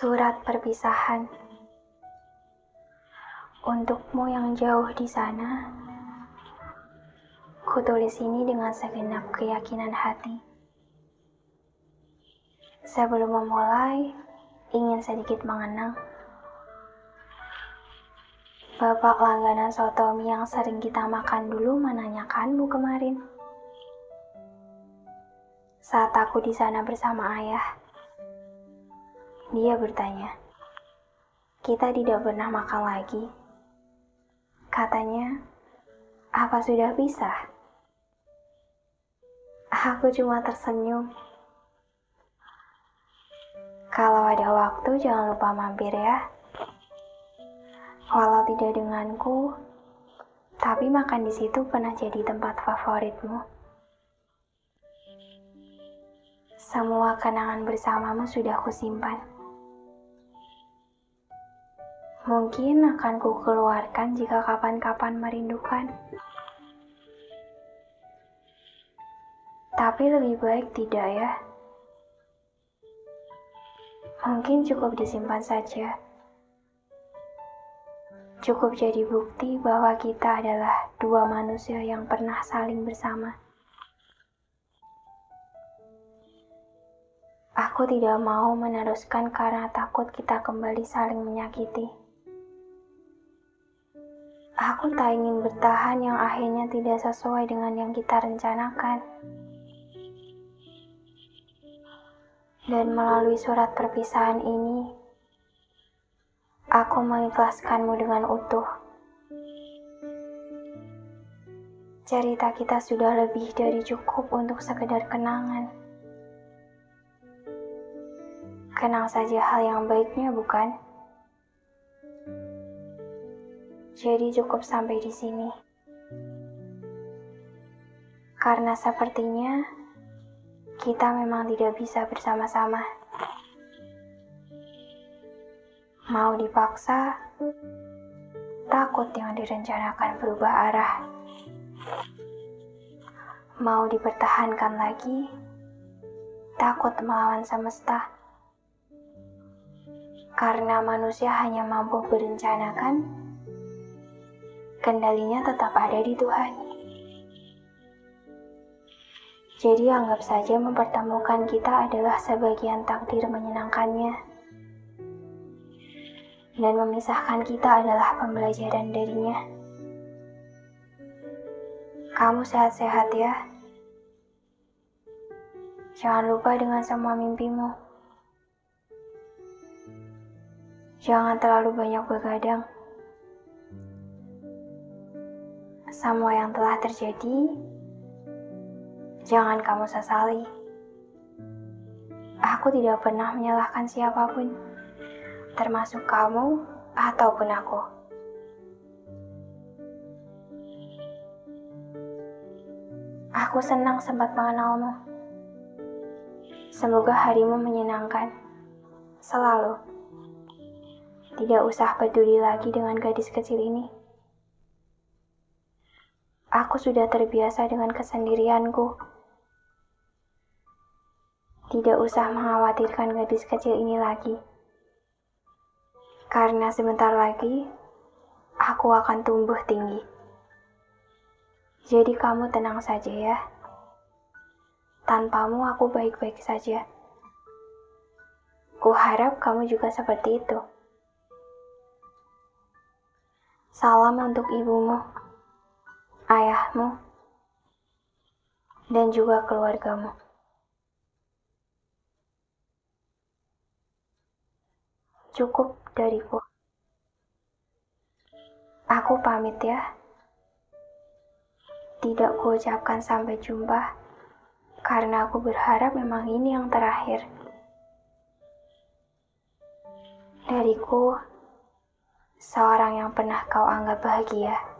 Surat perpisahan Untukmu yang jauh di sana, kutulis ini dengan segenap keyakinan hati. Sebelum memulai, ingin sedikit mengenang. Bapak langganan soto mie yang sering kita makan dulu menanyakanmu kemarin. Saat aku di sana bersama ayah, dia bertanya, kita tidak pernah makan lagi. Katanya, apa sudah bisa? Aku cuma tersenyum. Kalau ada waktu, jangan lupa mampir ya. Walau tidak denganku, tapi makan di situ pernah jadi tempat favoritmu. Semua kenangan bersamamu sudah kusimpan. Mungkin akan ku keluarkan jika kapan-kapan merindukan. Tapi lebih baik tidak ya. Mungkin cukup disimpan saja. Cukup jadi bukti bahwa kita adalah dua manusia yang pernah saling bersama. Aku tidak mau meneruskan karena takut kita kembali saling menyakiti. Aku tak ingin bertahan yang akhirnya tidak sesuai dengan yang kita rencanakan. Dan melalui surat perpisahan ini, aku mengikhlaskanmu dengan utuh. Cerita kita sudah lebih dari cukup untuk sekedar kenangan. Kenang saja hal yang baiknya, bukan? Jadi cukup sampai di sini. Karena sepertinya kita memang tidak bisa bersama-sama. Mau dipaksa, takut yang direncanakan berubah arah. Mau dipertahankan lagi, takut melawan semesta. Karena manusia hanya mampu berencanakan kendalinya tetap ada di Tuhan. Jadi anggap saja mempertemukan kita adalah sebagian takdir menyenangkannya. Dan memisahkan kita adalah pembelajaran darinya. Kamu sehat-sehat ya. Jangan lupa dengan semua mimpimu. Jangan terlalu banyak begadang. Semua yang telah terjadi, jangan kamu sesali. Aku tidak pernah menyalahkan siapa pun, termasuk kamu ataupun aku. Aku senang sempat mengenalmu. Semoga harimu menyenangkan. Selalu. Tidak usah peduli lagi dengan gadis kecil ini. Aku sudah terbiasa dengan kesendirianku. Tidak usah mengkhawatirkan gadis kecil ini lagi. Karena sebentar lagi, aku akan tumbuh tinggi. Jadi kamu tenang saja ya. Tanpamu aku baik-baik saja. Ku harap kamu juga seperti itu. Salam untuk ibumu ayahmu, dan juga keluargamu. Cukup dariku. Aku pamit ya. Tidak kuucapkan sampai jumpa, karena aku berharap memang ini yang terakhir. Dariku, seorang yang pernah kau anggap bahagia.